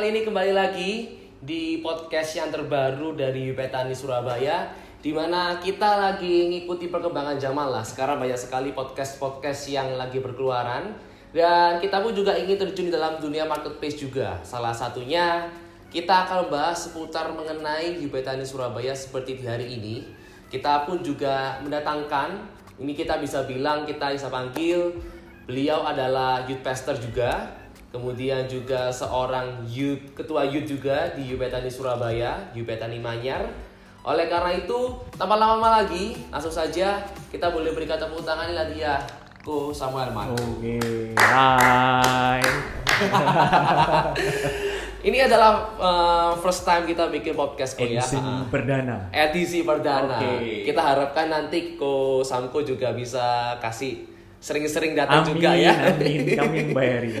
kali ini kembali lagi di podcast yang terbaru dari Petani Surabaya di mana kita lagi ngikuti perkembangan zaman lah. Sekarang banyak sekali podcast-podcast yang lagi berkeluaran dan kita pun juga ingin terjun di dalam dunia marketplace juga. Salah satunya kita akan membahas seputar mengenai Petani Surabaya seperti di hari ini. Kita pun juga mendatangkan ini kita bisa bilang kita bisa panggil beliau adalah youth pastor juga Kemudian juga seorang youth, ketua youth juga di Yupetani Surabaya, Yupetani Manyar. Oleh karena itu, tanpa lama-lama lagi, langsung saja kita boleh berikan tepuk tangan lagi ya Ko Samuel Man. Oke, hai. Ini adalah uh, first time kita bikin podcast Ko ya. Edisi Ah. perdana. Edisi perdana. Oke. Kita harapkan nanti Ko Samko juga bisa kasih sering-sering datang Amin, juga ya. amin. Kami yang bayari.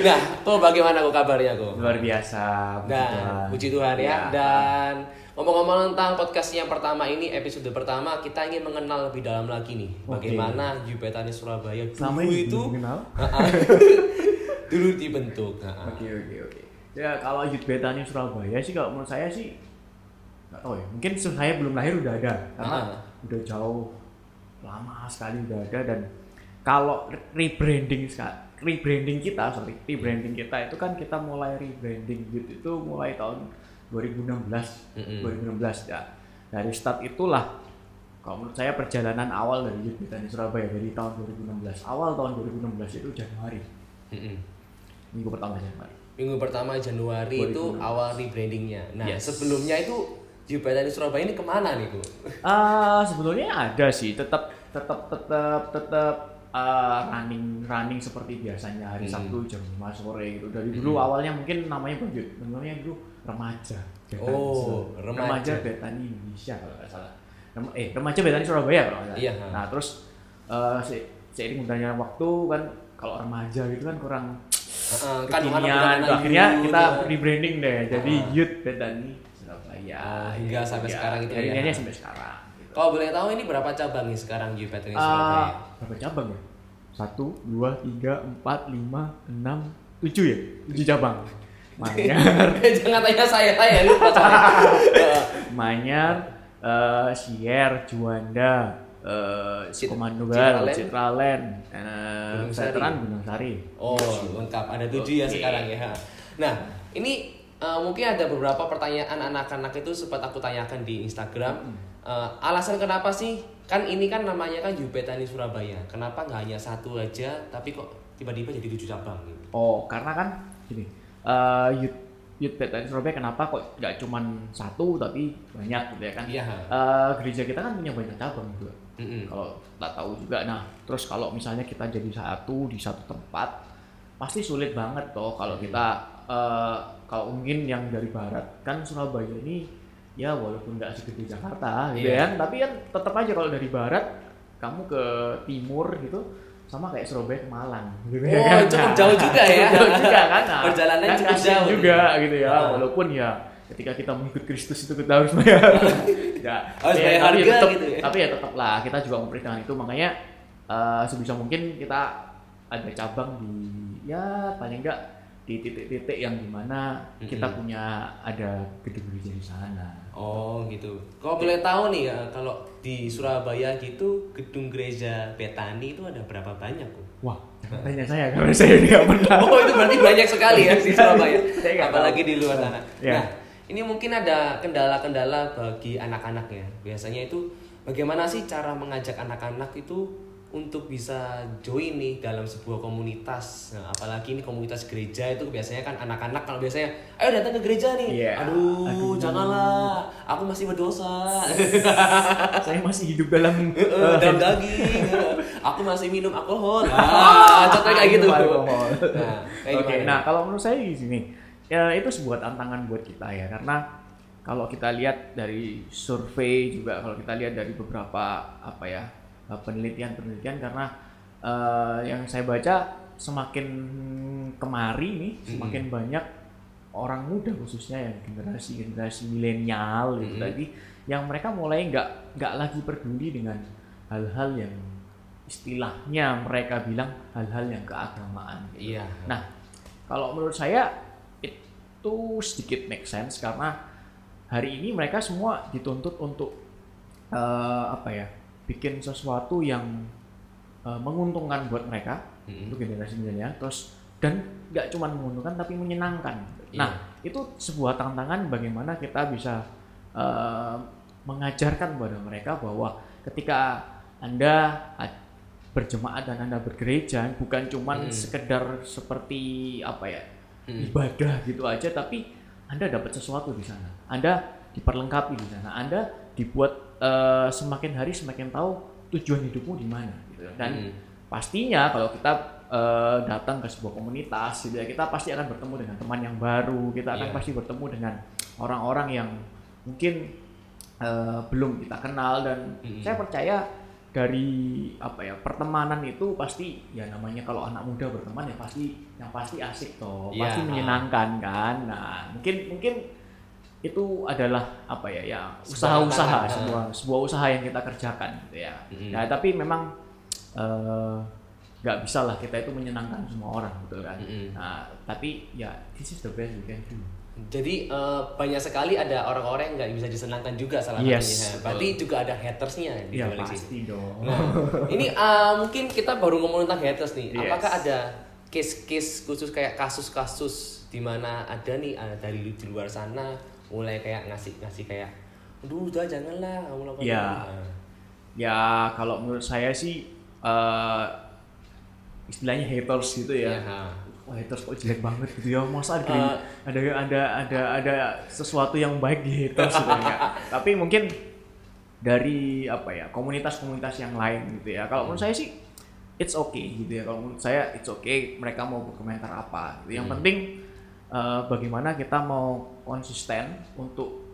nah, Ko bagaimana Ko kabarnya Ko? Luar biasa. Tuhan. puji Tuhan ya. Ya. Dan ngomong-ngomong tentang podcast yang pertama ini, episode pertama kita ingin mengenal lebih dalam lagi nih, Oke. bagaimana Yupetani Surabaya dulu itu dulu dibentuk. Oke, oke, oke. Ya kalau Youth Betani Surabaya sih kalau menurut saya sih nggak tahu ya. Mungkin saya belum lahir udah ada karena Ah. udah jauh lama sekali udah ada dan kalau rebranding rebranding kita sorry rebranding kita itu kan kita mulai rebranding Youth itu mulai tahun 2016 Mm-mm. 2016 ya dari start itulah kalau menurut saya perjalanan awal dari Youth Betani Surabaya dari tahun 2016 awal tahun 2016 itu Januari Mm-mm. minggu pertama Januari Minggu pertama Januari itu 2016. awal rebrandingnya. Nah, Yes. sebelumnya itu Yupetani Surabaya ini ke mana nih, Ko? Ah, sebetulnya ada sih, tetap tetap tetap tetap ah, running running seperti biasanya hari Hmm. Sabtu jam 5 sore gitu. Dari dulu awalnya mungkin namanya Bajut, namanya dulu remaja. Betani Oh, Sur- remaja. Betani Indonesia kalau nggak salah. Rem- eh, remaja Betani Surabaya kalau nggak salah. Iya, ha. Nah, terus eh, se- seiring berjalannya waktu kan kalau remaja gitu kan kurang Heeh, kan kekinian. akhirnya kita ya. rebranding deh jadi Ah. Youth Betani Oh, hingga sampai Iya, sekarang itu ya. akhirnya sampai sekarang. gitu. Kalau boleh tahu ini berapa cabang nih sekarang Yupetani Ah, Surabaya? berapa cabang ya? Satu, dua, tiga, empat, lima, enam, tujuh ya? Tujuh cabang. Manyar, Jangan tanya saya, saya lupa soalnya. Manyar, eh Sier, Juanda, eh Cit- Komandogal, Citralen. Citralen, eh Gunung Sari. Gunung Sari. Oh, lengkap. Ada tujuh ya Oke. sekarang ya. Nah, ini eh, mungkin ada beberapa pertanyaan anak-anak itu sempat aku tanyakan di Instagram. Eh, alasan kenapa sih? Kan ini kan namanya kan Yupetani Surabaya. Kenapa nggak hanya satu aja, tapi kok tiba-tiba jadi tujuh cabang gitu? Oh, karena kan gini, eh youth Surabaya kenapa kok nggak cuman satu tapi banyak gitu ya kan? Iya. Eh, gereja kita kan punya banyak cabang juga. Mm-mm. kalau tak tahu juga nah terus kalau misalnya kita jadi satu di satu tempat pasti sulit banget toh kalau kita eh, kalau mungkin yang dari barat kan Surabaya ini ya walaupun nggak segede Jakarta gitu Iya. kan tapi kan tetap aja kalau dari barat kamu ke timur gitu sama kayak Surabaya ke Malang gitu Oh, ya kan. cukup Nah, jauh juga ya. jauh juga kan nah, Perjalanannya kan cukup jauh. juga gitu ya Ah. walaupun ya ketika kita mengikut Kristus itu kita harus bayar ya, Harus ya, bayar tapi harga tetap, gitu ya. tapi ya tetap lah kita juga memperhitungkan itu makanya eh, sebisa mungkin kita ada cabang di ya paling enggak di titik-titik yang di mana kita Mm-mm. punya ada gedung gereja di sana Oh gitu. Kalau boleh tahu nih ya, kalau di Surabaya gitu gedung gereja Betani itu ada berapa banyak kok? wah tanya saya karena saya nggak pernah Oh itu berarti banyak sekali ya di Surabaya. Apalagi tahu. di luar sana. Ya. Nah ini mungkin ada kendala-kendala bagi anak-anak ya. Biasanya itu bagaimana sih cara mengajak anak-anak itu untuk bisa join nih dalam sebuah komunitas. Nah, apalagi ini komunitas gereja itu biasanya kan anak-anak kalau biasanya ayo datang ke gereja nih. Iya. Aduh, Aduh. janganlah. Aku masih berdosa. saya masih hidup dalam Eh, dalam daging. Aku masih minum alkohol. Ah, contohnya kayak gitu. Nah, kayak gimana? nah kalau menurut saya di sini ya itu sebuah tantangan buat kita ya karena kalau kita lihat dari survei juga kalau kita lihat dari beberapa apa ya penelitian-penelitian karena eh, yang saya baca semakin kemari nih semakin banyak orang muda khususnya yang generasi generasi milenial gitu Mhm. tadi yang mereka mulai nggak nggak lagi peduli dengan hal-hal yang istilahnya mereka bilang hal-hal yang keagamaan gitu. Iya. Nah, kalau menurut saya itu sedikit make sense karena hari ini mereka semua dituntut untuk uh, apa ya bikin sesuatu yang uh, menguntungkan buat mereka hmm. untuk generasi milenial terus dan nggak cuma menguntungkan tapi menyenangkan. Yeah. Nah itu sebuah tantangan bagaimana kita bisa uh, mengajarkan kepada mereka bahwa ketika anda berjemaat dan anda bergereja bukan cuma hmm. sekedar seperti apa ya hmm. ibadah gitu aja tapi anda dapat sesuatu di sana. Anda diperlengkapi di sana. Anda dibuat uh, semakin hari semakin tahu tujuan hidupmu di mana gitu. Dan hmm. pastinya kalau kita uh, datang ke sebuah komunitas gitu ya, kita pasti akan bertemu dengan teman yang baru. Kita akan yeah. pasti bertemu dengan orang-orang yang mungkin uh, belum kita kenal dan hmm. saya percaya dari apa ya pertemanan itu pasti ya namanya kalau anak muda berteman ya pasti yang pasti asik toh ya. pasti menyenangkan kan nah mungkin mungkin itu adalah apa ya ya usaha-usaha sebuah sebuah usaha yang kita kerjakan gitu ya mm-hmm. nah tapi memang eh, nggak uh, bisa lah kita itu menyenangkan semua orang gitu kan mm-hmm. nah tapi ya this is the best we can do jadi uh, banyak sekali ada orang-orang yang nggak bisa disenangkan juga salah yes. satunya. Berarti juga ada hatersnya di ya, pasti sini. dong. Nah, ini uh, mungkin kita baru ngomong tentang haters nih. Yes. Apakah ada case-case khusus kayak kasus-kasus di mana ada nih uh, dari di luar sana mulai kayak ngasih ngasih kayak, aduh udah janganlah kamu lakukan ya. Nah. Ya kalau menurut saya sih uh, istilahnya haters gitu ya. ya wah haters kok jelek banget gitu ya masa ada uh, ada ada ada ada sesuatu yang baik di haters gitu ya tapi mungkin dari apa ya komunitas-komunitas yang lain gitu ya kalau menurut saya sih it's okay gitu ya kalau menurut saya it's okay mereka mau berkomentar apa gitu. yang hmm. penting uh, bagaimana kita mau konsisten untuk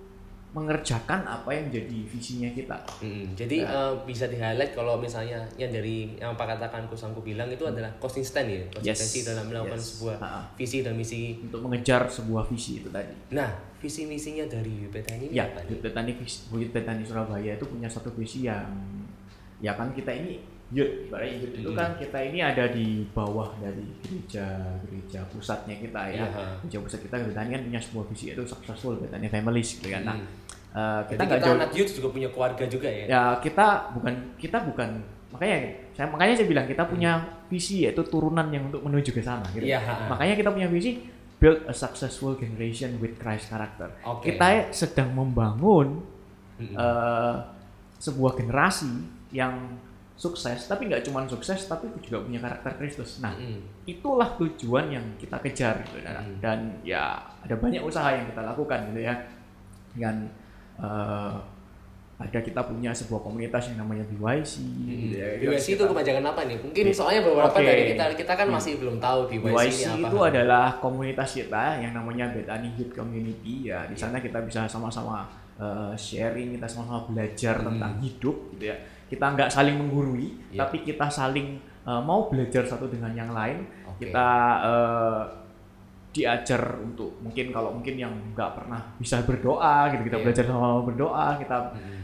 mengerjakan apa yang jadi visinya kita. Hmm, jadi nah. uh, bisa di highlight kalau misalnya yang dari yang Pak katakan Kusangku bilang itu hmm. adalah konsisten ya, konsistensi yes. dalam melakukan yes. sebuah ha visi dan misi untuk mengejar sebuah visi itu tadi. Nah, visi misinya dari Petani ya, apa? Petani Bukit Petani Surabaya itu punya satu visi yang ya kan kita ini youth, ibaratnya youth itu kan kita ini ada di bawah dari gereja gereja pusatnya kita ya. Yeah. Gereja pusat kita Betani kan punya sebuah visi itu successful Betani families gitu kan. Nah, uh, kita nggak jauh. Anak youth juga punya keluarga juga ya. Ya kita bukan kita bukan makanya saya makanya saya bilang kita punya visi yaitu turunan yang untuk menuju ke sana gitu. Yeah. Makanya kita punya visi build a successful generation with Christ character. Okay. Kita sedang membangun uh, sebuah generasi yang sukses tapi nggak cuma sukses tapi juga punya karakter Kristus nah mm. itulah tujuan yang kita kejar gitu dan, mm. dan ya ada banyak usaha yang kita lakukan gitu ya dengan uh, ada kita punya sebuah komunitas yang namanya BYC hmm. gitu ya. BYC itu kepanjangan apa nih? Mungkin soalnya beberapa okay. dari kita kita kan masih hmm. belum tahu BYC, BYC ini apa. itu adalah komunitas kita yang namanya Bethany Youth Community ya. Di iya. sana kita bisa sama-sama uh, sharing, kita sama-sama belajar tentang hidup gitu ya kita nggak saling menggurui yeah. tapi kita saling uh, mau belajar satu dengan yang lain okay. kita uh, diajar untuk mungkin kalau mungkin yang nggak pernah bisa berdoa gitu kita yeah. belajar sama-sama berdoa kita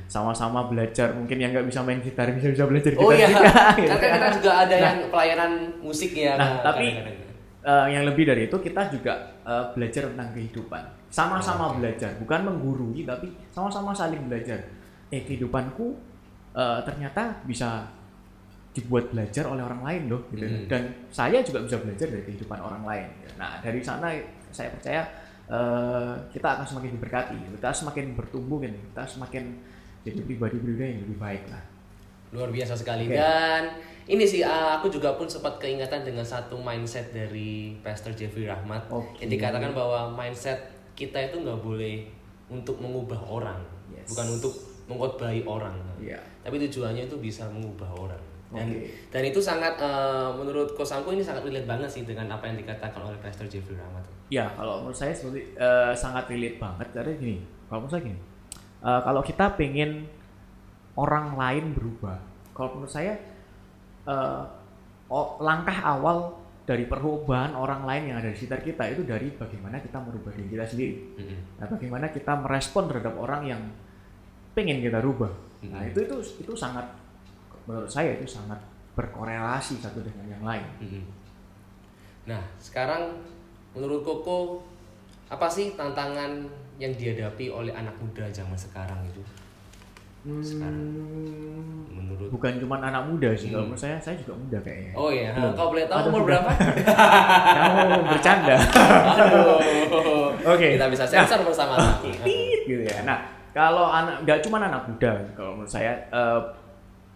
sama-sama belajar mungkin yang nggak bisa main gitar bisa bisa belajar oh, gitar oh iya juga, gitu. kan kita juga ada nah, yang pelayanan musik ya nah, nah tapi uh, yang lebih dari itu kita juga uh, belajar tentang kehidupan sama-sama okay. belajar bukan menggurui tapi sama-sama saling belajar eh kehidupanku uh, ternyata bisa dibuat belajar oleh orang lain loh gitu hmm. dan saya juga bisa belajar dari kehidupan orang lain nah dari sana saya percaya uh, kita akan semakin diberkati kita semakin bertumbuh kan kita semakin jadi pribadi-pribadi yang lebih baik lah luar biasa sekali okay. dan ini sih uh, aku juga pun sempat keingatan dengan satu mindset dari Pastor Jeffrey Rahmat okay. yang dikatakan bahwa mindset kita itu nggak boleh untuk mengubah orang yes. bukan untuk mengkhotbahi orang. Yeah. Tapi tujuannya itu bisa mengubah orang. Dan, okay. dan itu sangat uh, menurut kosanku ini sangat relate banget sih dengan apa yang dikatakan oleh Pastor Jeffrey Rahmat. Ya, kalau menurut saya seperti uh, sangat relate banget karena gini, kalau menurut saya gini, uh, kalau kita pengen orang lain berubah, kalau menurut saya uh, oh, langkah awal dari perubahan orang lain yang ada di sekitar kita itu dari bagaimana kita merubah diri kita sendiri. Mm -hmm. Nah, bagaimana kita merespon terhadap orang yang pengen kita rubah. Nah hmm. itu itu itu sangat menurut saya itu sangat berkorelasi satu dengan yang lain. Hmm. Nah sekarang menurut Koko apa sih tantangan yang dihadapi oleh anak muda zaman sekarang itu? Sekarang Hmm, menurut bukan cuma anak muda sih kalau Hmm. menurut saya saya juga muda kayaknya Oh iya, Belum. kau boleh tahu umur berapa? kamu bercanda. Oke. Kita bisa sensor bersama-sama. Tit, gitu ya nah kalau anak nggak cuma anak muda kalau menurut saya eh,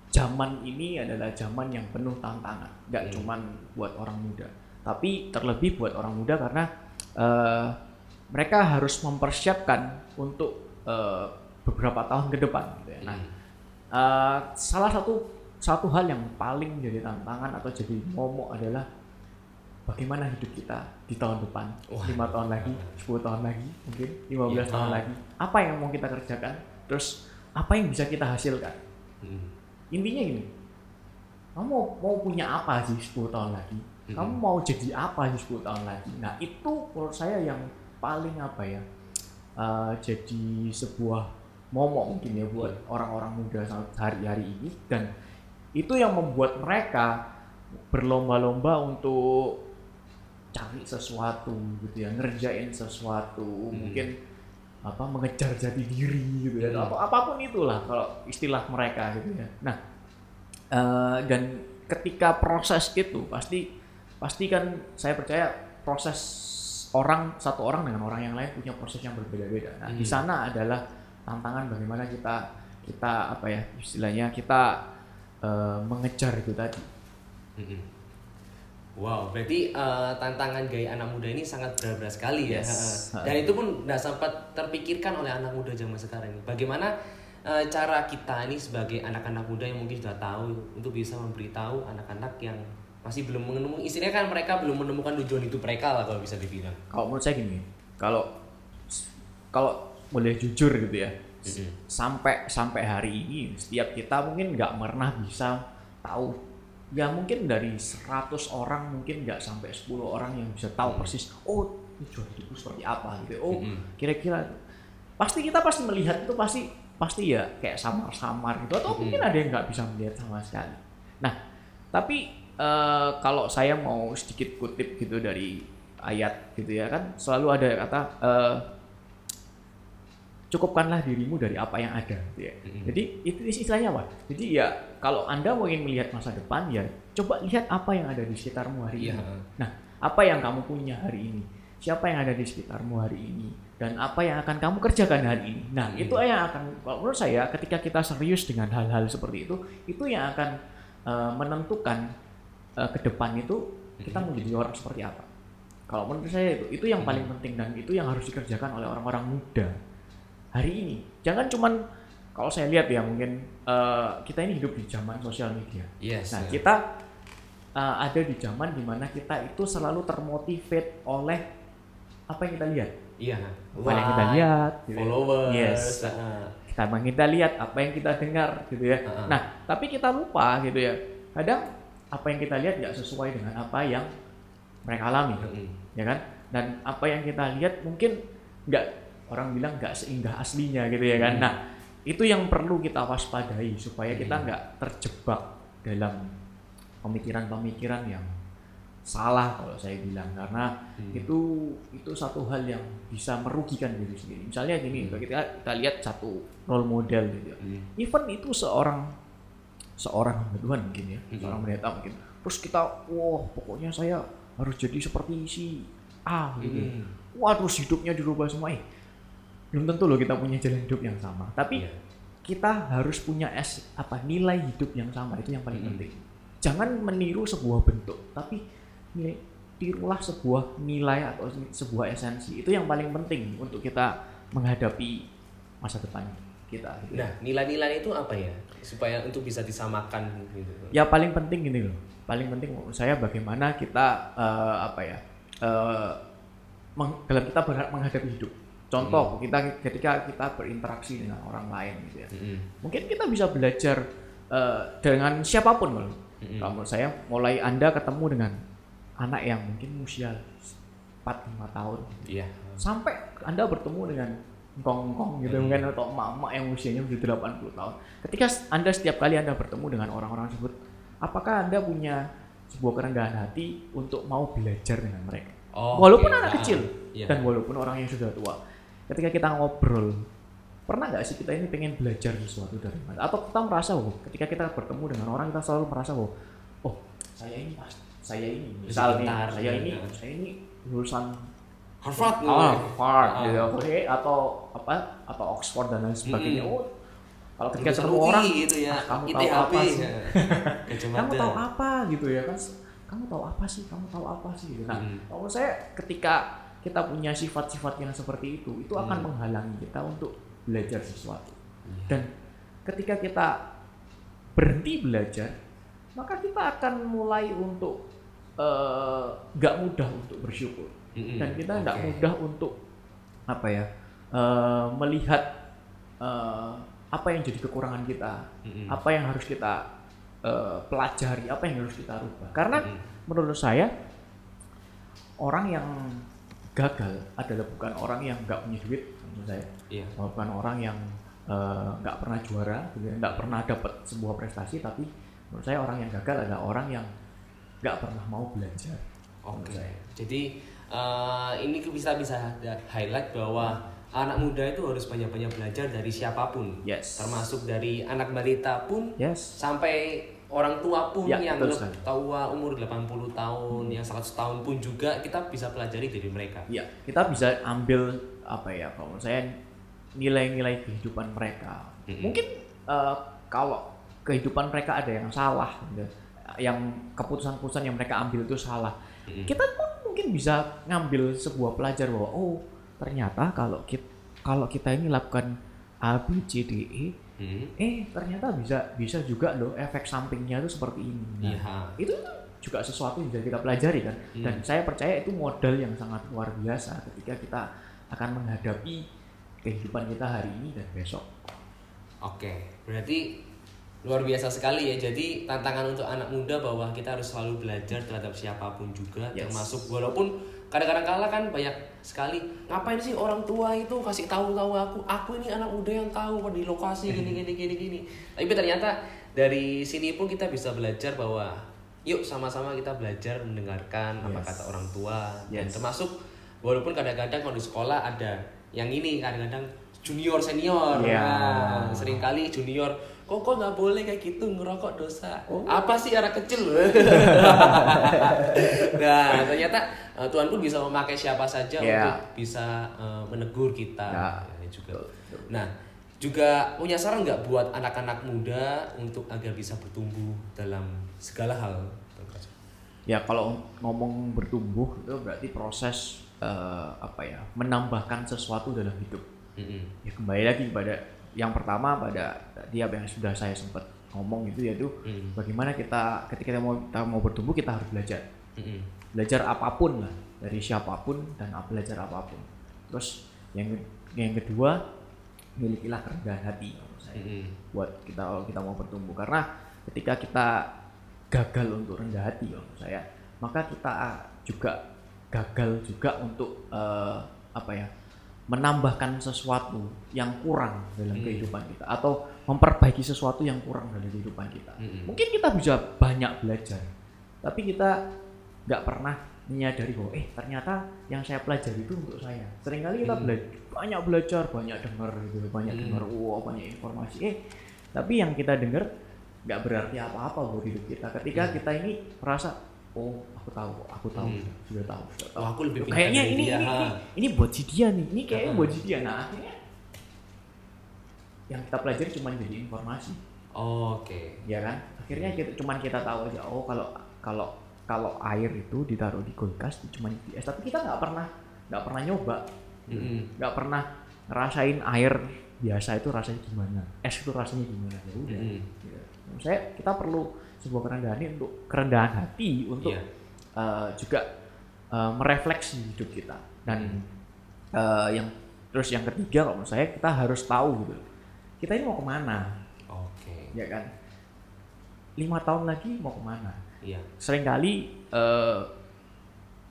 zaman ini adalah zaman yang penuh tantangan nggak Hmm. cuma buat orang muda tapi terlebih buat orang muda karena eh, mereka harus mempersiapkan untuk eh, beberapa tahun ke depan gitu ya. Nah, eh, salah satu satu hal yang paling menjadi tantangan atau jadi momok adalah bagaimana hidup kita di tahun depan, lima tahun lagi, 10 tahun lagi, mungkin 15 Iya. tahun lagi. Apa yang mau kita kerjakan? Terus apa yang bisa kita hasilkan? Hmm. Intinya gini, kamu mau, mau punya apa sih 10 tahun lagi? Mm-mm. Kamu mau jadi apa sih 10 tahun lagi? Nah itu menurut saya yang paling apa ya, eh, jadi sebuah momok mungkin ya buat orang-orang muda saat hari-hari ini dan itu yang membuat mereka berlomba-lomba untuk cari sesuatu gitu ya ngerjain sesuatu Hmm. mungkin apa mengejar jati diri gitu ya Hmm. atau apa pun itulah kalau istilah mereka gitu ya nah eh, dan ketika proses itu pasti pasti kan saya percaya proses orang satu orang dengan orang yang lain punya proses yang berbeda-beda nah di Hmm. sana adalah tantangan bagaimana kita kita apa ya istilahnya kita eh, mengejar itu tadi Mm-mm. Wow, berarti eh, tantangan gaya anak muda ini sangat berat-berat sekali ya. Yes. Dan itu pun tidak sempat terpikirkan oleh anak muda zaman sekarang ini. Bagaimana eh, cara kita ini sebagai anak-anak muda yang mungkin sudah tahu untuk bisa memberitahu anak-anak yang masih belum menemukan istilahnya kan mereka belum menemukan tujuan hidup mereka lah kalau bisa dibilang. kalau menurut saya gini kalau kalau boleh jujur gitu ya Mm-mm. sampai sampai hari ini setiap kita mungkin nggak pernah bisa tahu ya mungkin dari 100 orang mungkin nggak sampai 10 orang yang bisa tahu persis oh tujuan hidupku seperti apa gitu. Oh kira-kira pasti kita pasti melihat itu pasti pasti ya kayak samar-samar gitu atau mungkin ada yang nggak bisa melihat sama sekali. Nah tapi eh, kalau saya mau sedikit kutip gitu dari ayat gitu ya kan selalu ada kata eh, cukupkanlah dirimu dari apa yang ada gitu ya. Mm-mm. Jadi itu istilahnya apa? Jadi ya kalau Anda mau ingin melihat masa depan ya coba lihat apa yang ada di sekitarmu hari Iya. ini. Nah, apa yang kamu punya hari ini? Siapa yang ada di sekitarmu hari ini? Dan apa yang akan kamu kerjakan hari ini? Nah, Hmm. itu yang akan kalau menurut saya ketika kita serius dengan hal-hal seperti itu, itu yang akan eh, menentukan eh, ke depan itu kita Hmm. mau jadi orang seperti apa. Kalau menurut saya itu itu yang Hmm. paling penting dan itu yang harus dikerjakan oleh orang-orang muda hari ini. Jangan cuman kalau saya lihat ya mungkin eh, kita ini hidup di zaman sosial media. Yes. Nah, ya. kita uh, ada di zaman di mana kita itu selalu termotivate oleh apa yang kita lihat. Iya. Apa yang kita lihat, gitu ya. followers. Yes. Ha-ha. Kita kita lihat, apa yang kita dengar, gitu ya. Ha-ha. Nah, tapi kita lupa, gitu ya. Kadang apa yang kita lihat nggak sesuai dengan apa yang mereka alami, Mm-mm. ya kan? Dan apa yang kita lihat mungkin nggak orang bilang nggak seindah aslinya, gitu ya kan? Hmm. Nah, itu yang perlu kita waspadai supaya kita Hmm. nggak terjebak dalam pemikiran-pemikiran yang salah kalau saya bilang karena Hmm. itu itu satu hal yang bisa merugikan diri sendiri. Misalnya gini, Hmm. kita kita lihat satu role model gitu. ya. Hmm. Even itu seorang seorang Tuhan mungkin ya, Hmm. seorang pendeta mungkin. Terus kita, wah pokoknya saya harus jadi seperti si A gitu. Hmm. Wah terus hidupnya dirubah semua. Eh, belum tentu loh kita punya jalan hidup yang sama. Tapi Iya. kita harus punya es apa nilai hidup yang sama itu yang paling Mm-mm. penting. Jangan meniru sebuah bentuk, tapi nilai, tirulah sebuah nilai atau sebuah esensi. Itu yang paling penting untuk kita menghadapi masa depan kita. gitu. Nah, nilai-nilai itu apa ya? Supaya untuk bisa disamakan gitu. Ya paling penting gini loh. Paling penting menurut saya bagaimana kita eh, apa ya? eh, meng- dalam kita ber- menghadapi hidup. Contoh, kita ketika kita berinteraksi dengan orang lain gitu ya. Mm-mm. mungkin kita bisa belajar eh, dengan siapa pun loh. Mm-mm. Kalau menurut saya mulai anda ketemu dengan anak yang mungkin usia 4-5 tahun Iya. sampai anda bertemu dengan kongkong gitu Hmm. mungkin atau emak-emak yang usianya sudah 80 tahun. Ketika anda setiap kali anda bertemu dengan orang-orang tersebut, apakah anda punya sebuah kerendahan hati untuk mau belajar dengan mereka? Oh, walaupun oke. anak kecil iya. dan walaupun orang yang sudah tua ketika kita ngobrol pernah nggak sih kita ini pengen belajar sesuatu dari mana atau kita merasa oh ketika kita bertemu dengan orang kita selalu merasa oh oh saya ini pas saya ini misalnya pintar, saya ya. ini saya ini lulusan Harvard ah, Harvard Ah. gitu oke atau apa atau Oxford dan lain sebagainya Mm-mm. oh kalau ketika ketemu orang gitu ya ah, kamu tahu ITHP apa sih ya. Gajah kamu tahu apa gitu ya kan kamu tahu apa sih kamu tahu apa sih nah Hmm. kalau saya ketika kita punya sifat-sifat yang seperti itu itu akan Hmm. menghalangi kita untuk belajar sesuatu Iya. dan ketika kita berhenti belajar maka kita akan mulai untuk eh, nggak mudah untuk bersyukur Mm-mm. dan kita nggak Oke. mudah untuk apa ya eh, melihat eh, apa yang jadi kekurangan kita Mm-mm. apa yang harus kita eh, pelajari, apa yang harus kita rubah. Karena Mm-mm. menurut saya orang yang gagal adalah bukan orang yang nggak punya duit menurut saya, Iya. bukan orang yang eh, nggak pernah juara, gitu ya, nggak pernah dapat sebuah prestasi, tapi menurut saya orang yang gagal adalah orang yang nggak pernah mau belajar. Oke. saya. Jadi eh, ini bisa bisa highlight bahwa anak muda itu harus banyak-banyak belajar dari siapa pun. Yes. Termasuk dari anak balita pun Yes. sampai orang tua pun Ya, yang betul tua umur 80 tahun, yang 100 tahun pun juga kita bisa pelajari dari mereka. Ya, kita bisa ambil apa ya kalau menurut saya nilai-nilai kehidupan mereka. Mm-mm. Mungkin eh, kalau kehidupan mereka ada yang salah, gitu, yang keputusan-keputusan yang mereka ambil itu salah, Mm-mm. kita pun mungkin bisa ngambil sebuah pelajar bahwa oh ternyata kalau kita kalau kita ini lakukan A B C D E, Hmm. eh ternyata bisa bisa juga loh efek sampingnya itu seperti ini. Nah, Iya. itu juga sesuatu yang bisa kita pelajari kan Hmm. dan saya percaya itu modal yang sangat luar biasa ketika kita akan menghadapi kehidupan kita hari ini dan besok Oke, berarti luar biasa sekali ya. Jadi tantangan untuk anak muda bahwa kita harus selalu belajar terhadap siapa pun juga, Yes. termasuk walaupun kadang-kadang kala kan banyak sekali ngapain sih orang tua itu kasih tahu tahu aku, aku ini anak muda yang tahu di lokasi gini gini gini gini. Tapi ternyata dari sini pun kita bisa belajar bahwa yuk sama-sama kita belajar mendengarkan apa Yes. kata orang tua dan Yes. termasuk walaupun kadang-kadang kalau di sekolah ada yang ini kadang-kadang junior senior. Iya. nah, sering kali junior kok kok nggak boleh kayak gitu? Ngerokok dosa. Oh. apa sih anak kecil? Nah ternyata eh, Tuhan pun bisa memakai siapa saja Iya. untuk bisa eh, menegur kita. Ya, juga. Nah juga punya saran nggak buat anak-anak muda untuk agar bisa bertumbuh dalam segala hal? Ya kalau ngomong bertumbuh itu berarti proses eh, apa ya menambahkan sesuatu dalam hidup Mm-mm. ya kembali lagi pada yang pertama pada tadi apa yang sudah saya sempat ngomong itu yaitu Mm. bagaimana kita ketika kita mau kita mau bertumbuh kita harus belajar Mm-mm. belajar apa pun lah dari siapa pun dan belajar apa pun terus yang yang kedua milikilah kerendahan hati saya Mm-mm. buat kita kalau kita mau bertumbuh karena ketika kita gagal untuk rendah hati kalau menurut saya maka kita juga gagal juga untuk eh, apa ya menambahkan sesuatu yang kurang dalam Hmm. kehidupan kita atau memperbaiki sesuatu yang kurang dalam kehidupan kita Mm-mm. mungkin kita bisa banyak belajar tapi kita nggak pernah menyadari bahwa eh ternyata yang saya pelajari itu untuk saya sering kali kita Hmm. bela- banyak belajar banyak dengar gitu banyak Hmm. dengar wah banyak informasi eh tapi yang kita dengar nggak berarti apa-apa buat hidup kita ketika Hmm. kita ini merasa oh aku tahu aku tahu. Hmm. sudah tahu. Sudah tahu Oh, aku lebih kayaknya ini, dia. ini ini ini buat si dia nih. Ini kayaknya buat si dia nah akhirnya yang kita pelajari cuma jadi informasi. Oke. ya kan? Akhirnya kita cuman kita tahu aja oh kalau kalau kalau air itu ditaruh di kulkas cuma di es. Tapi kita nggak pernah nggak pernah nyoba. Nggak pernah ngerasain air biasa itu rasanya gimana. Es itu rasanya gimana. Ya udah. Gitu. Menurut saya kita perlu sebuah kerendahan untuk kerendahan hati untuk Iya. eh, juga eh, merefleksi hidup kita dan eh, yang terus yang ketiga kalau menurut saya kita harus tahu gitu kita ini mau ke mana Oke. ya kan lima tahun lagi mau ke mana Iya. sering kali eh,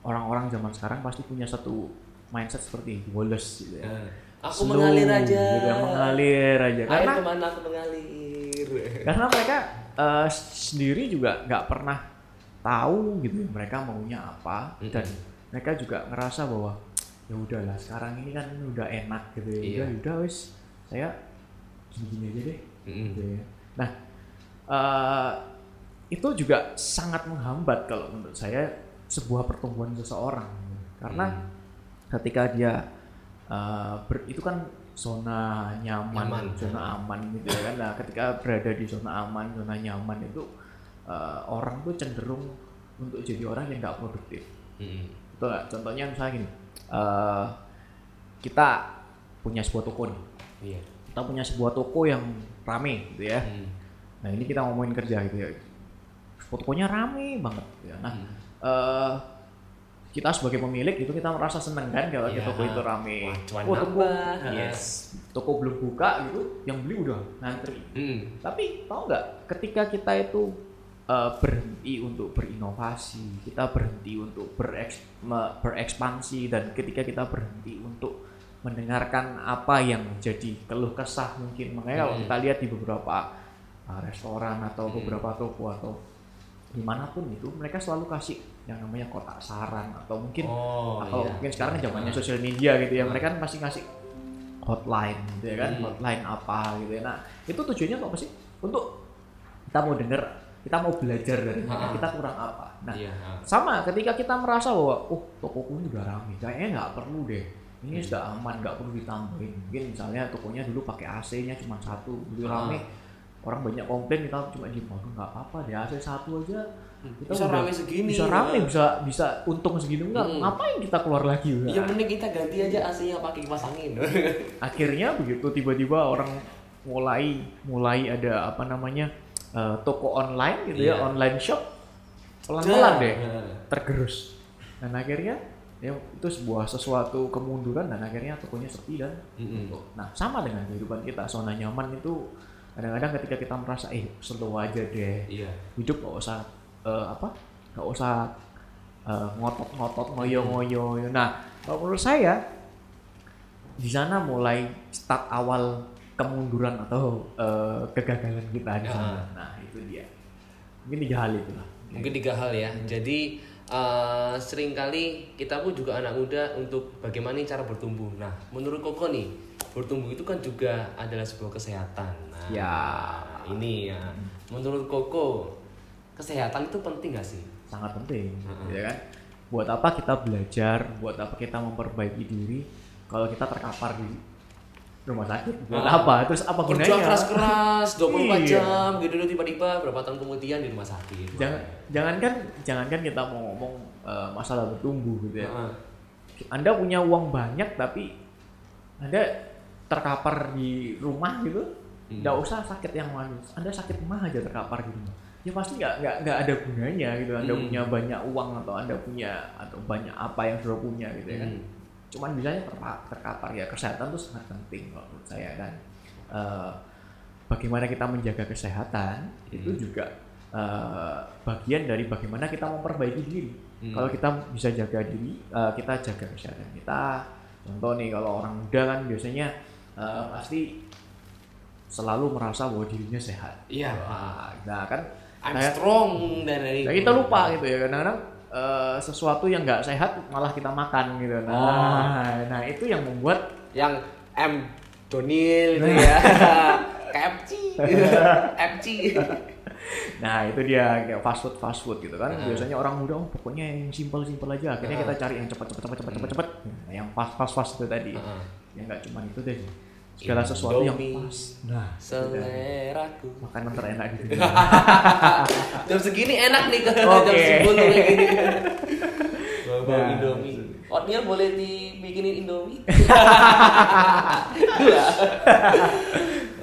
orang-orang zaman sekarang pasti punya satu mindset seperti Wallace gitu ya Eh, Aku Slow, mengalir aja. gitu ya, mengalir aja Air karena ke mana aku mengalir. Karena mereka eh, sendiri juga nggak pernah tahu gitu ya, mereka maunya apa dan Mm-mm. mereka juga ngerasa bahwa ya udahlah sekarang ini kan udah enak gitu ya Iya. udah udah wis saya gini-gini aja deh Mm-mm. gitu ya. Nah, eh, itu juga sangat menghambat kalau menurut saya sebuah pertumbuhan seseorang karena Hmm. ketika dia eh, ber- itu kan zona nyaman, Nyaman. zona aman gitu ya kan. Nah, ketika berada di zona aman, zona nyaman itu eh, orang tuh cenderung untuk jadi orang yang nggak produktif. Mm-mm. Betul nggak? Contohnya misalnya gini, eh, kita punya sebuah toko nih, Iya. kita punya sebuah toko yang rame gitu ya. Mm. Nah ini kita ngomongin kerja gitu ya. Tokonya rame banget. Ya. Nah Hmm. eh, kita sebagai pemilik itu kita merasa seneng kan kalau Iya. toko itu rame. Wah, cuan oh, toko, nambah. yes, toko belum buka gitu, yang beli udah ngantri. Mm. Tapi tahu nggak, ketika kita itu eh, berhenti untuk berinovasi, kita berhenti untuk bereks, berekspansi dan ketika kita berhenti untuk mendengarkan apa yang menjadi keluh kesah mungkin makanya kalau Hmm. kita lihat di beberapa uh, restoran atau Hmm. beberapa toko atau di mana pun itu mereka selalu kasih yang namanya kotak saran atau mungkin Oh, atau iya. mungkin sekarang zamannya sosial media gitu ya Hmm. mereka kan pasti ngasih hotline gitu ya kan Hmm. hotline apa gitu ya nah itu tujuannya apa sih untuk kita mau denger kita mau belajar dari mereka kita kurang apa nah Iya. sama ketika kita merasa bahwa oh tokoku ini udah rame kayaknya nggak perlu deh ini Hmm. sudah aman nggak perlu ditambahin mungkin misalnya tokonya dulu pakai AC-nya cuma satu dulu Ah. rame orang banyak komplain kita cuma di nggak apa deh AC satu aja kita Bisa rame segini. bisa rame Ah. bisa bisa untung segini enggak Hmm. ngapain kita keluar lagi udah Ya mending kita ganti aja AC-nya pakai kipas angin. akhirnya begitu tiba-tiba orang mulai mulai ada apa namanya eh, toko online gitu ya Iya. online shop pelan-pelan deh Nah. tergerus dan akhirnya ya itu sebuah sesuatu kemunduran dan akhirnya tokonya sepi dan Mm-mm. tutup. nah sama dengan kehidupan kita zona nyaman itu kadang-kadang ketika kita merasa eh slow aja deh Iya. hidup gak usah eh, apa gak usah eh, ngotot-ngotot ngoyo-ngoyo nah kalau menurut saya di sana mulai start awal kemunduran atau eh, kegagalan kita di sana nah itu dia mungkin tiga hal itu lah Mungkin tiga hal ya. Jadi eh, sering kali kita pun juga anak muda untuk bagaimana cara bertumbuh. Nah, menurut Koko nih, bertumbuh itu kan juga adalah sebuah kesehatan. Nah, Ya. Ini ya. Menurut Koko, kesehatan itu penting gak sih? sangat penting Mm-mm. ya kan buat apa kita belajar buat apa kita memperbaiki diri kalau kita terkapar di rumah sakit buat Ah. apa terus apa Kerja gunanya keras-keras 24 Iya. jam gitu tiba-tiba berapa tahun kemudian di rumah sakit. jangan jangankan jangankan kita mau ngomong eh, masalah bertumbuh gitu ya Heeh. anda punya uang banyak tapi anda terkapar di rumah gitu Hmm. nggak usah sakit yang manis anda sakit mah aja terkapar di rumah ya pasti nggak nggak nggak ada gunanya gitu anda Hmm. punya banyak uang atau anda punya atau banyak apa yang sudah punya gitu ya kan Hmm. cuman bisanya terpa- terkapar ya kesehatan itu sangat penting kalau menurut saya dan eh, bagaimana kita menjaga kesehatan itu Hmm. juga eh, bagian dari bagaimana kita memperbaiki diri Hmm. kalau kita bisa jaga diri eh, kita jaga kesehatan kita contoh nih kalau orang muda kan biasanya eh, pasti selalu merasa bahwa dirinya sehat Iya. Wah, nah kan I'm Kayak- strong dan dari Nah, kita lupa gitu ya kadang-kadang eh, sesuatu yang nggak sehat malah kita makan gitu. Nah, Oh. nah itu yang membuat yang M Donil itu ya. KFC. FC. nah itu dia kayak fast food fast food gitu kan. Heeh. Biasanya orang muda oh, pokoknya yang simple simple aja. Akhirnya Heeh. kita cari yang cepat cepat cepat cepat cepat cepat. Nah, yang fast fast fast itu tadi. Heeh. Ya nggak cuma itu deh. Segala sesuatu yang pas. Nah, itu dah. Seleraku. makanan terenak di dunia. Jam segini enak nih kalau jam Oke. 10 kayak gini. Bawa Nah, Indomie. Oatmeal boleh dibikinin Indomie?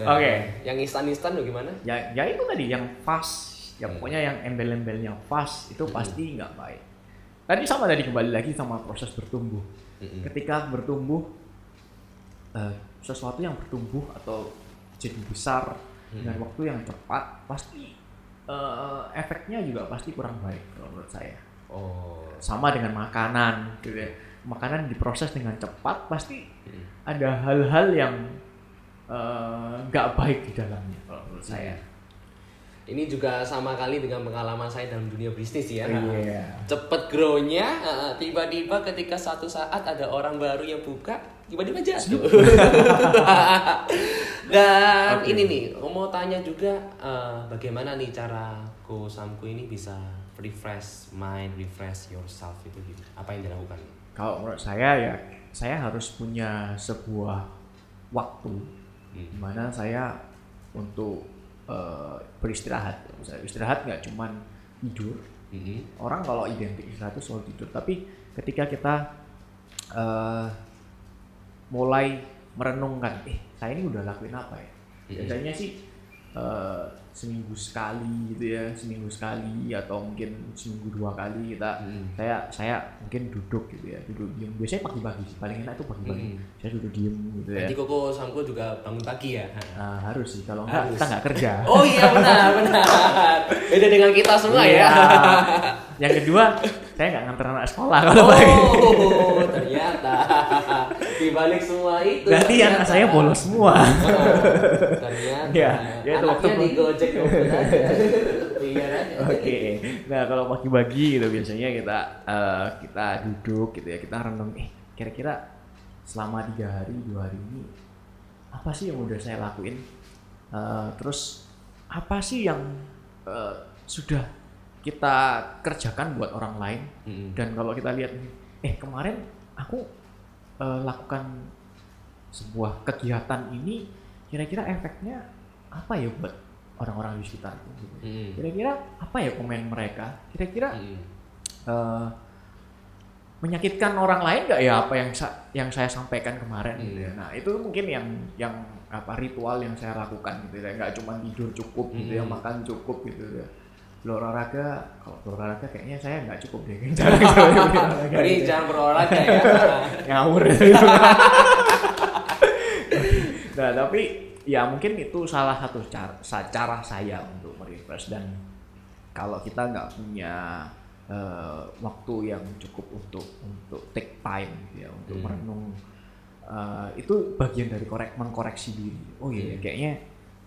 Oke. Yang instan-instan bagaimana? ya ya itu tadi yang fast ya pokoknya yang embel-embelnya fast itu Hmm. pasti nggak baik tadi sama tadi kembali lagi sama proses bertumbuh Mm-mm. ketika bertumbuh eh, sesuatu yang bertumbuh atau jadi besar Hmm. dengan waktu yang cepat pasti eh, efeknya juga pasti kurang baik kalau menurut saya Oh. sama dengan makanan gitu ya makanan diproses dengan cepat pasti Mm. ada hal-hal yang eh, nggak baik di dalamnya kalau menurut saya ini juga sama kali dengan pengalaman saya dalam dunia bisnis ya. Iya. Cepet grow-nya, uh, tiba-tiba ketika suatu saat ada orang baru yang buka, tiba-tiba jatuh. Dan Oke. ini nih, mau tanya juga uh, bagaimana nih cara Ko Samku ini bisa refresh mind, refresh yourself itu gitu. Apa yang dilakukan? Kalau menurut saya ya, saya harus punya sebuah waktu Hmm. di mana saya untuk eh, beristirahat. Misalnya istirahat nggak cuman tidur. Mhm. Orang kalau identik istirahat itu selalu tidur, tapi ketika kita eh, mulai merenungkan, eh saya ini udah lakuin apa ya? Biasanya sih eh, seminggu sekali gitu ya, seminggu sekali atau mungkin seminggu dua kali kita Mhm. saya saya mungkin duduk gitu ya duduk diem biasanya pagi-pagi sih paling enak itu pagi-pagi Hmm. saya duduk diem gitu ya Berarti Koko Samku juga bangun pagi ya? Nah, harus sih kalau enggak kita nggak kerja Oh iya benar benar. Beda dengan kita semua Iya. ya. yang kedua saya nggak nganter anak sekolah kalau pagi Oh ternyata di balik semua itu. berarti anak saya bolos semua Oh, ternyata. Ya, ya itu Anaknya waktu- di Gojek aja. Oke, nah kalau pagi-pagi gitu biasanya kita eh, kita duduk gitu ya kita renung, eh kira-kira selama tiga hari dua hari ini apa sih yang udah saya lakuin, Eh, terus apa sih yang eh, sudah kita kerjakan buat orang lain Mm-mm. dan kalau kita lihat eh kemarin aku eh, lakukan sebuah kegiatan ini kira-kira efeknya apa ya buat orang-orang di sekitarku gitu. Mm-mm. Kira-kira apa ya komen mereka? Kira-kira Mm-mm. eh, menyakitkan orang lain nggak ya apa yang sa- yang saya sampaikan kemarin gitu ya. Hmm. Nah, itu mungkin yang yang apa ritual yang saya lakukan gitu ya. Nggak cuma tidur cukup gitu ya, Hmm. makan cukup gitu ya. Berolahraga, kalau berolahraga kayaknya saya nggak cukup deh. Berolahraga Jadi jangan berolahraga ya. ngawur nah tapi ya mungkin itu salah satu cara, cara saya untuk merefresh dan kalau kita nggak punya eh, waktu yang cukup untuk untuk take time gitu ya untuk Hmm. merenung eh, itu bagian dari korek mengkoreksi diri oh iya Hmm. kayaknya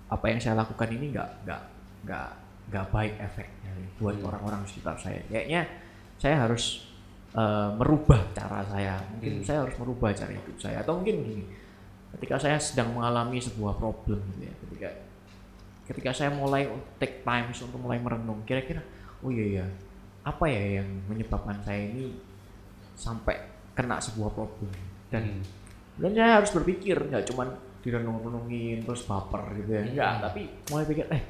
apa yang saya lakukan ini nggak nggak nggak nggak baik efeknya buat Hmm. orang-orang sekitar saya kayaknya saya harus eh, merubah cara saya mungkin Hmm. saya harus merubah cara hidup saya atau mungkin gini ketika saya sedang mengalami sebuah problem gitu ya ketika ketika saya mulai take time untuk mulai merenung kira-kira oh iya ya apa ya yang menyebabkan saya ini sampai kena sebuah problem dan Hmm. dan saya harus berpikir nggak cuman direnung-renungin terus baper gitu ya enggak Hmm. tapi mulai pikir eh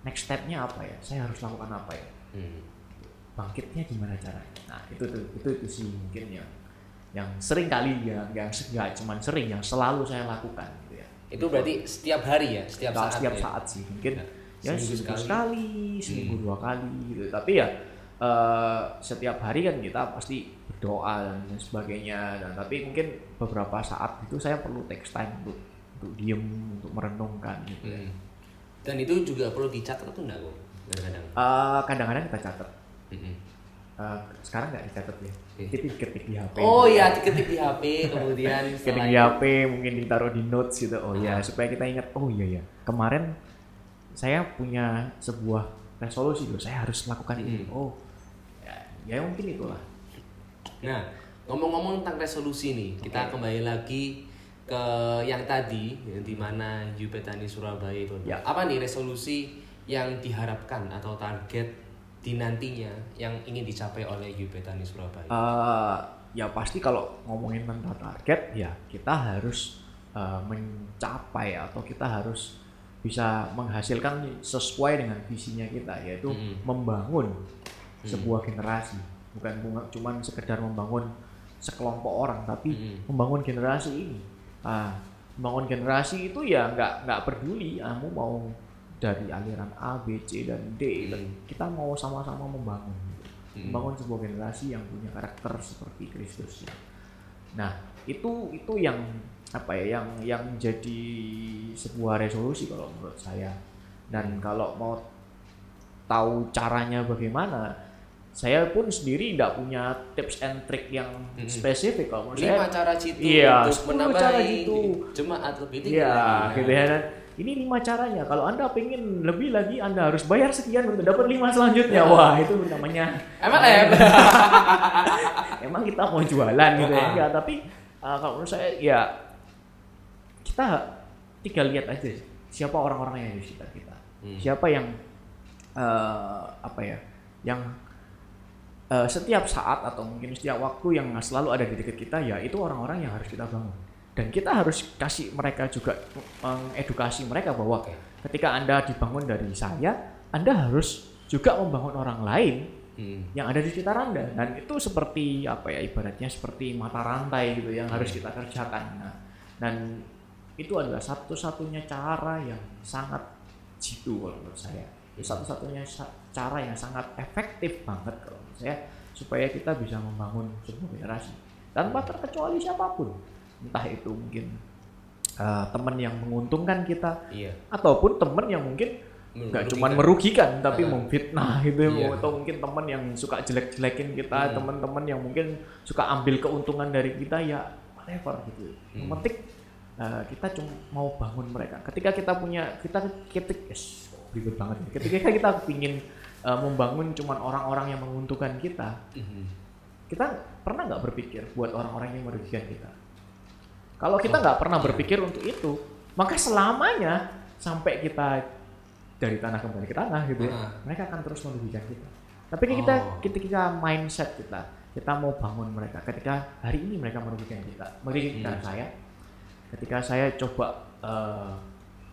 next stepnya apa ya saya harus lakukan apa ya Hmm. bangkitnya gimana caranya nah itu tuh itu, itu sih mungkin yang yang sering kali ya yang nggak cuman sering yang selalu saya lakukan gitu ya Itu berarti setiap hari ya, setiap saat. setiap ya? saat sih mungkin Ya, ya seminggu sekali. sekali, seminggu Hmm. dua kali gitu tapi ya eh, setiap hari kan kita pasti berdoa dan sebagainya dan tapi mungkin beberapa saat itu saya perlu take time untuk untuk diem untuk merenungkan gitu ya. Dan itu juga perlu dicatat tuh enggak kok? Kadang-kadang. Eh, kadang-kadang kita catat. Eh, sekarang nggak dicatat ya Oke. itu diketik di HP Oh iya, diketik di HP kemudian ketik di HP mungkin ditaruh di notes gitu oh ya Ah. supaya kita ingat oh iya ya kemarin saya punya sebuah resolusi loh saya harus lakukan ini Hmm. oh ya, ya mungkin itulah Nah, ngomong-ngomong tentang resolusi nih, kita kembali lagi ke yang tadi, yang di mana Yupetani Surabaya itu. Ya. Apa nih resolusi yang diharapkan atau target di nantinya yang ingin dicapai oleh Yupetani Surabaya? Eh, ya pasti kalau ngomongin tentang target ya kita harus eh, mencapai atau kita harus bisa menghasilkan sesuai dengan visinya kita yaitu Mm-mm. membangun Mm. sebuah generasi bukan cuman sekedar membangun sekelompok orang tapi Mm-mm. membangun generasi ini ah membangun generasi itu ya nggak nggak peduli kamu mau dari aliran A B C dan D dan Mm. kita mau sama-sama membangun Mm. membangun sebuah generasi yang punya karakter seperti Kristus nah itu itu yang apa ya yang yang menjadi sebuah resolusi kalau menurut saya dan kalau mau tahu caranya bagaimana saya pun sendiri tidak punya tips and trick yang Mm-mm. spesifik kalau menurut Lima saya cara jitu Iya, untuk 10 menambahi cara jitu. jemaat lebih tinggi. Iya, lagi. gitu ya. Dan ini lima caranya. Kalau anda pengen lebih lagi, anda harus bayar sekian untuk dapat lima selanjutnya. Wah itu namanya. Emang em? Emang kita mau jualan gitu ya? Enggak, tapi uh, kalau menurut saya ya kita tinggal lihat aja siapa orang-orang yang di sekitar kita. Hmm. Siapa yang uh, apa ya? Yang uh, setiap saat atau mungkin setiap waktu yang selalu ada di dekat kita ya itu orang-orang yang harus kita bangun. Dan kita harus kasih mereka juga mengedukasi mereka bahwa ketika anda dibangun dari saya anda harus juga membangun orang lain hmm. yang ada di sekitar anda. Dan itu seperti apa ya ibaratnya seperti mata rantai gitu yang harus kita kerjakan. Nah, dan itu adalah satu-satunya cara yang sangat jitu kalau menurut saya. Satu-satunya cara yang sangat efektif banget kalau saya supaya kita bisa membangun sebuah generasi tanpa terkecuali siapa pun entah itu mungkin uh, teman yang menguntungkan kita iya. ataupun teman yang mungkin nggak cuma merugikan tapi uh, memfitnah gitu ya. iya. atau mungkin teman yang suka jelek-jelekin kita hmm. teman-teman yang mungkin suka ambil keuntungan dari kita ya whatever gitu hmm. penting uh, kita cuma mau bangun mereka ketika kita punya kita kita yes, ribet banget ketika kita ingin uh, membangun cuma orang-orang yang menguntungkan kita hmm. kita pernah nggak berpikir buat orang-orang yang merugikan kita kalau kita nggak pernah berpikir untuk itu, maka selamanya sampai kita dari tanah kembali ke tanah gitu ya, uh. mereka akan terus merugikan kita. Tapi kita oh. ketika mindset kita, kita mau bangun mereka. Ketika hari ini mereka merugikan kita, merugikan hmm. saya. Ketika saya coba uh,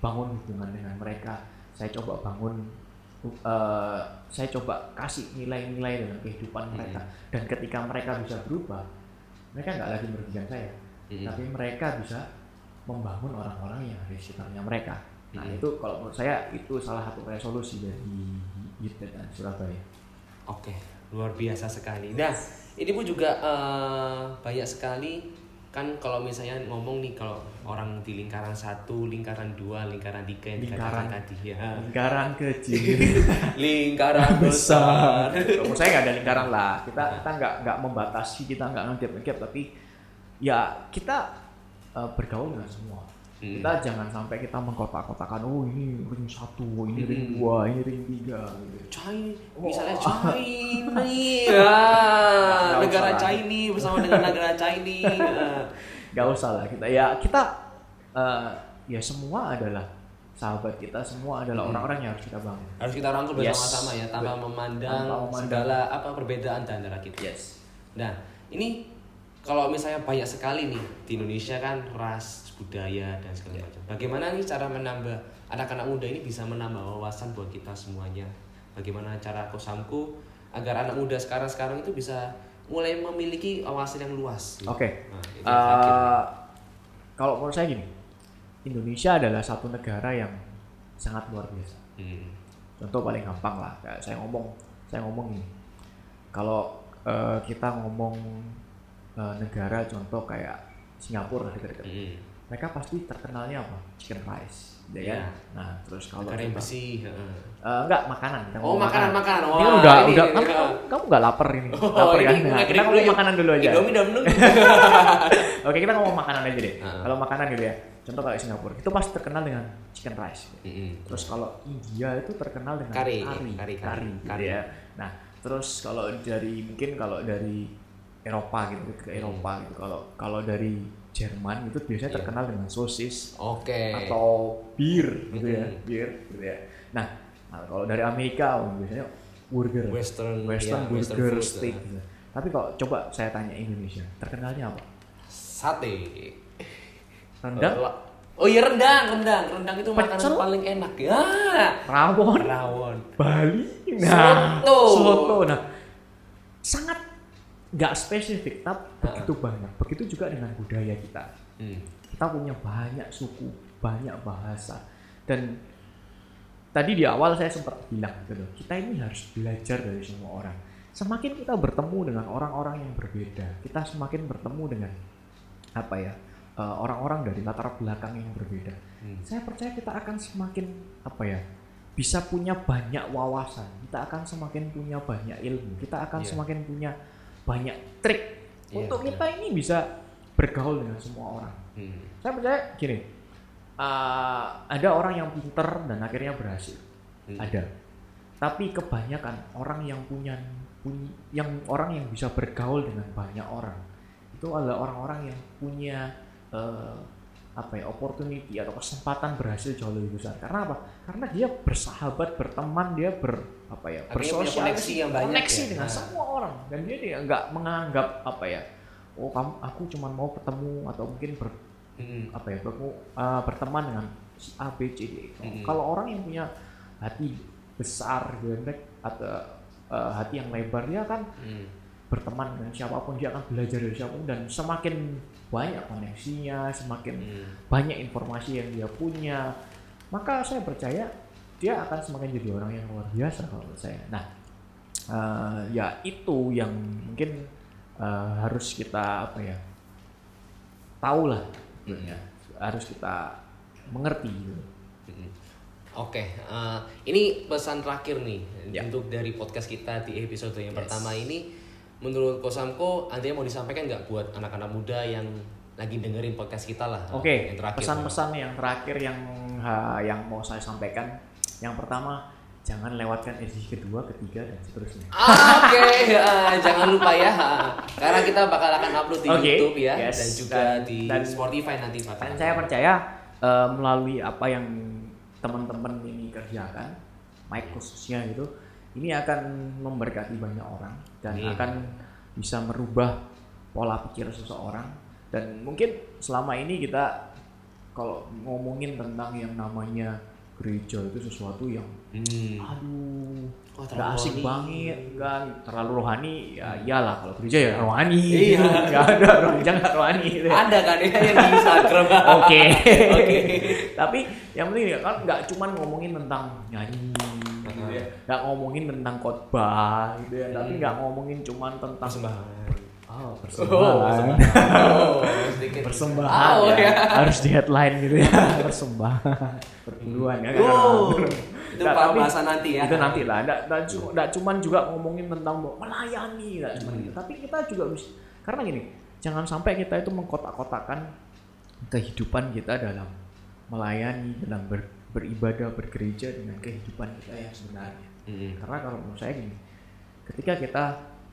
bangun hubungan dengan mereka, saya coba bangun uh, saya coba kasih nilai-nilai dalam kehidupan mereka hmm. dan ketika mereka bisa berubah mereka nggak lagi merugikan saya hmm. tapi mereka bisa membangun orang-orang yang ada di sekitarnya mereka. Nah hmm. itu kalau menurut saya itu salah satu resolusi dari YIT dan Surabaya. Oke, luar biasa sekali. Nah ini pun juga uh, banyak sekali kan kalau misalnya ngomong nih kalau orang di lingkaran satu, lingkaran dua, lingkaran tiga yang lingkaran tadi ya. Lingkaran kecil, lingkaran besar. Menurut saya nggak ada lingkaran lah. Kita kita nggak nggak membatasi, kita nggak ngegap-ngegap, tapi ya kita uh, bergaul dengan semua. Hmm. Kita jangan sampai kita mengkotak-kotakan, oh ini ring satu, ini hmm. ring dua, ini ring tiga. Gitu. China, oh. misalnya China, ya, negara China bersama dengan negara China. Gak usah lah kita, ya kita uh, ya semua adalah sahabat kita semua adalah hmm. orang-orang yang harus kita bangun. Harus kita rangkul bersama-sama yes. ya, tanpa memandang, tanpa memandang segala apa perbedaan antara kita. Yes. Nah, ini kalau misalnya banyak sekali nih di Indonesia kan ras budaya dan segala macam. Bagaimana nih cara menambah anak-anak muda ini bisa menambah wawasan buat kita semuanya? Bagaimana cara kosamku agar anak muda sekarang-sekarang itu bisa mulai memiliki wawasan yang luas? Gitu? Oke. Okay. Nah, uh, kalau menurut saya gini, Indonesia adalah satu negara yang sangat luar biasa. Hmm. Contoh paling gampang lah, kayak saya ngomong, saya ngomong ini. Kalau uh, kita ngomong uh, negara contoh kayak Singapura dekat-dekat. Hmm. Mereka pasti terkenalnya apa? Chicken rice, ya yeah. kan? Nah, terus kalau Negara besi, uh, enggak makanan. Kita oh, makanan, makanan. Wah, ini udah ini, udah ini, kamu, ini, kamu enggak lapar ini. Oh, lapar ini, kan? Nah, kita ngomong makanan dulu aja. Indomie udah Oke, kita ngomong makanan aja deh. Uh. Kalau makanan gitu ya. Contoh kayak Singapura, itu pasti terkenal dengan chicken rice. Mm -hmm. Terus kalau India itu terkenal dengan kari, kari, kari, kari, kari, gitu kari. ya. Nah, terus kalau dari mungkin kalau dari Eropa gitu ke. Eropa gitu. Kalau kalau dari Jerman itu biasanya yeah. terkenal dengan sosis okay. atau bir gitu ya, bir gitu ya. Nah, nah kalau dari Amerika oh, biasanya burger, western, western yeah, burger, western steak. Gitu. Tapi kalau coba saya tanya Indonesia, terkenalnya apa? Sate. Rendang? Oh iya rendang, rendang, rendang itu Pecel? makanan paling enak ya. Rawon, rawon, Bali, nah, soto, soto. Nah, sangat nggak spesifik tapi uh. begitu banyak begitu juga dengan budaya kita hmm. kita punya banyak suku banyak bahasa dan tadi di awal saya sempat bilang gitu kita ini harus belajar dari semua orang semakin kita bertemu dengan orang-orang yang berbeda kita semakin bertemu dengan apa ya eh, orang-orang uh, dari latar belakang yang berbeda hmm. saya percaya kita akan semakin apa ya bisa punya banyak wawasan kita akan semakin punya banyak ilmu kita akan yeah. semakin punya banyak trik yeah, untuk kita ini bisa bergaul dengan semua orang. Hmm. Saya percaya gini, uh, ada orang yang pinter dan akhirnya berhasil Hmm. ada tapi kebanyakan orang yang punya punya yang orang yang bisa bergaul dengan banyak orang itu adalah orang-orang yang punya eh, apa ya opportunity atau kesempatan berhasil jauh lebih besar karena apa karena dia bersahabat berteman dia ber apa ya bersosialisasi koneksi yang banyak koneksi ya. dengan Nah. semua orang dan dia dia nggak menganggap apa ya oh kamu aku cuma mau bertemu atau mungkin ber, Mm-mm. apa ya bertemu, uh, berteman dengan si A B C D Mm-mm. kalau orang yang punya hati besar gitu kan, atau uh, hati yang lebar dia akan Mm. Berteman dengan siapa pun dia akan belajar dari siapa pun dan semakin banyak koneksinya semakin Mm. banyak informasi yang dia punya maka saya percaya dia akan semakin jadi orang yang luar biasa kalau menurut saya nah eh, ya itu yang mungkin eh, harus kita apa ya tahu lah sebenarnya. harus kita mengerti gitu. Mm-mm. Oke, eh, ini pesan terakhir nih Ya. untuk dari podcast kita di episode yang Yes. pertama ini. Menurut Kosamko, ada yang mau disampaikan nggak buat anak-anak muda yang lagi dengerin podcast kita lah? Oke, yang terakhir. pesan-pesan yang terakhir yang ha, yang mau saya sampaikan, yang pertama jangan lewatkan edisi kedua, ketiga dan seterusnya. Ah, Oke, eh, jangan lupa ya, karena kita bakal akan upload di Oke, YouTube ya, yes. dan juga Dan- di dan- Spotify nanti. Dan saya percaya eh, melalui apa yang teman-teman ini kerjakan, Mike khususnya gitu, ini akan memberkati banyak orang dan Amin. akan bisa merubah pola pikir seseorang. Dan mungkin selama ini kita kalau ngomongin tentang yang namanya gereja itu sesuatu yang Hmm. aduh nggak terlalu asik rohani. banget kan terlalu rohani ya iyalah kalau gereja ya rohani Iya. nggak ada gereja nggak rohani gitu. Ada kan ya yang di Instagram. Oke. Oke. Tapi yang penting ya kan nggak cuman ngomongin tentang nyanyi gitu ya. Nggak ngomongin tentang khotbah gitu ya. Tapi Hmm. nggak ngomongin cuman tentang Persembahan. Oh, Oh, persembahan. Oh, persembahan Oh, ya. ya. harus di headline gitu ya persembahan perpuluhan ya Oh, itu tapi- bahasa nanti ya. itu nanti lah nggak nggak cu- nggak cuman juga ngomongin tentang melayani nggak cuman gitu tapi kita juga bisa karena gini jangan sampai kita itu mengkotak-kotakan kehidupan kita dalam melayani dalam ber- beribadah bergereja dengan kehidupan kita yang sebenarnya. Karena kalau menurut saya gini ketika kita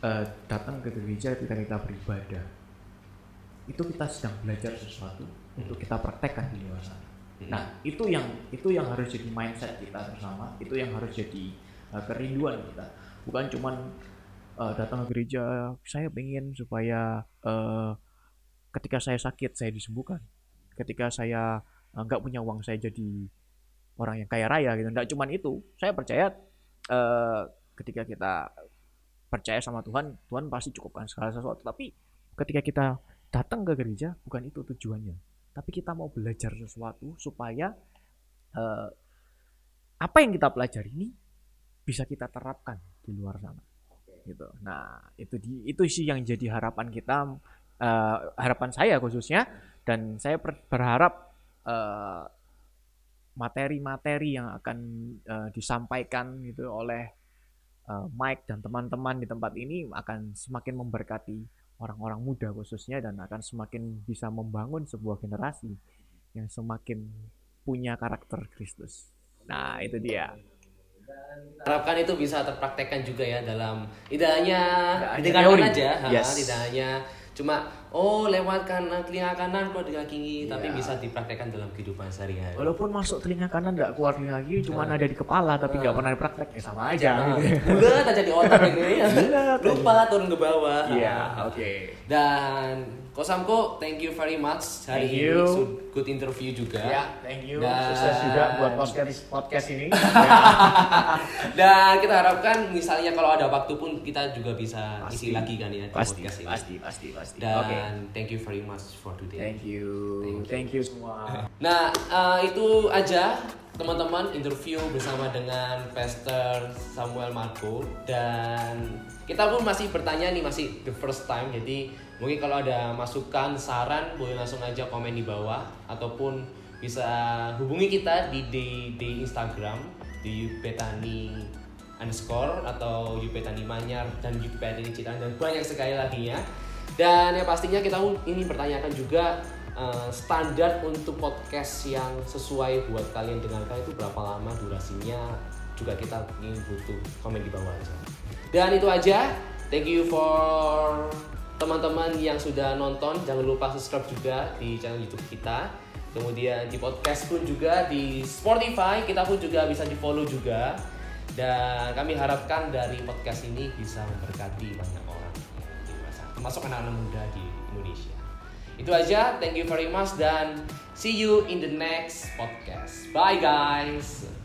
eh, datang ke gereja ketika kita beribadah itu kita sedang belajar sesuatu untuk kita praktekkan di luar sana. Nah, itu yang itu yang harus jadi mindset kita bersama, itu yang harus jadi uh, kerinduan kita. Bukan cuman uh, datang ke gereja, saya pengen supaya uh, ketika saya sakit saya disembuhkan. Ketika saya uh, nggak punya uang saya jadi orang yang kaya raya gitu. Nggak cuman itu. Saya percaya uh, ketika kita percaya sama Tuhan, Tuhan pasti cukupkan segala sesuatu. Tapi ketika kita datang ke gereja, bukan itu tujuannya tapi kita mau belajar sesuatu supaya eh, apa yang kita pelajari ini bisa kita terapkan di luar sana gitu nah itu di itu sih yang jadi harapan kita eh, harapan saya khususnya dan saya ber- berharap materi-materi yang akan eh, disampaikan gitu oleh eh, Mike dan teman-teman di tempat ini akan semakin memberkati orang-orang muda khususnya dan akan semakin bisa membangun sebuah generasi yang semakin punya karakter Kristus. Nah, itu dia. Harapkan itu bisa terpraktekkan juga ya dalam tidak hanya didengarkan aja, Yes. tidak hanya cuma oh lewat kanan telinga kanan keluar telinga kiri, tapi Iya. bisa dipraktekkan dalam kehidupan sehari-hari. Walaupun masuk telinga kanan nggak keluar telinga kiri, cuma ada di kepala tapi nggak pernah dipraktek, ya sama aja. Nah, bulat aja di otak gitu ya. Lupa turun ke bawah. Iya, oke. Dan Kosamko, thank you very much hari Thank ini you. So, good interview juga. Ya, thank you. Dan- Sukses juga buat podcast podcast ini. Dan kita harapkan misalnya kalau ada waktu pun kita juga bisa Pasti. isi lagi kan ya di pasti, podcast ini. pasti, pasti, pasti. Dan Oke. thank you very much for today. Thank you. Thank you semua. Nah, eh, itu aja teman-teman interview bersama dengan Pastor Samuel Marco dan kita pun masih bertanya nih masih the first time jadi mungkin kalau ada masukan saran boleh langsung aja komen di bawah. Ataupun bisa hubungi kita di di, di Instagram di Yupetani underscore atau Yupetani Manyar dan Yupetani Citan. Dan banyak sekali lagi ya. Dan yang pastinya kita ini pertanyakan juga uh, standar untuk podcast yang sesuai buat kalian dengarkan itu berapa lama durasinya? Juga kita ingin butuh komen di bawah aja. Dan itu aja. Thank you for teman-teman yang sudah nonton jangan lupa subscribe juga di channel YouTube kita kemudian di podcast pun juga di Spotify kita pun juga bisa di follow juga dan kami harapkan dari podcast ini bisa memberkati banyak orang luar sana, termasuk anak-anak muda di Indonesia. Itu aja, thank you very much dan see you in the next podcast. Bye guys.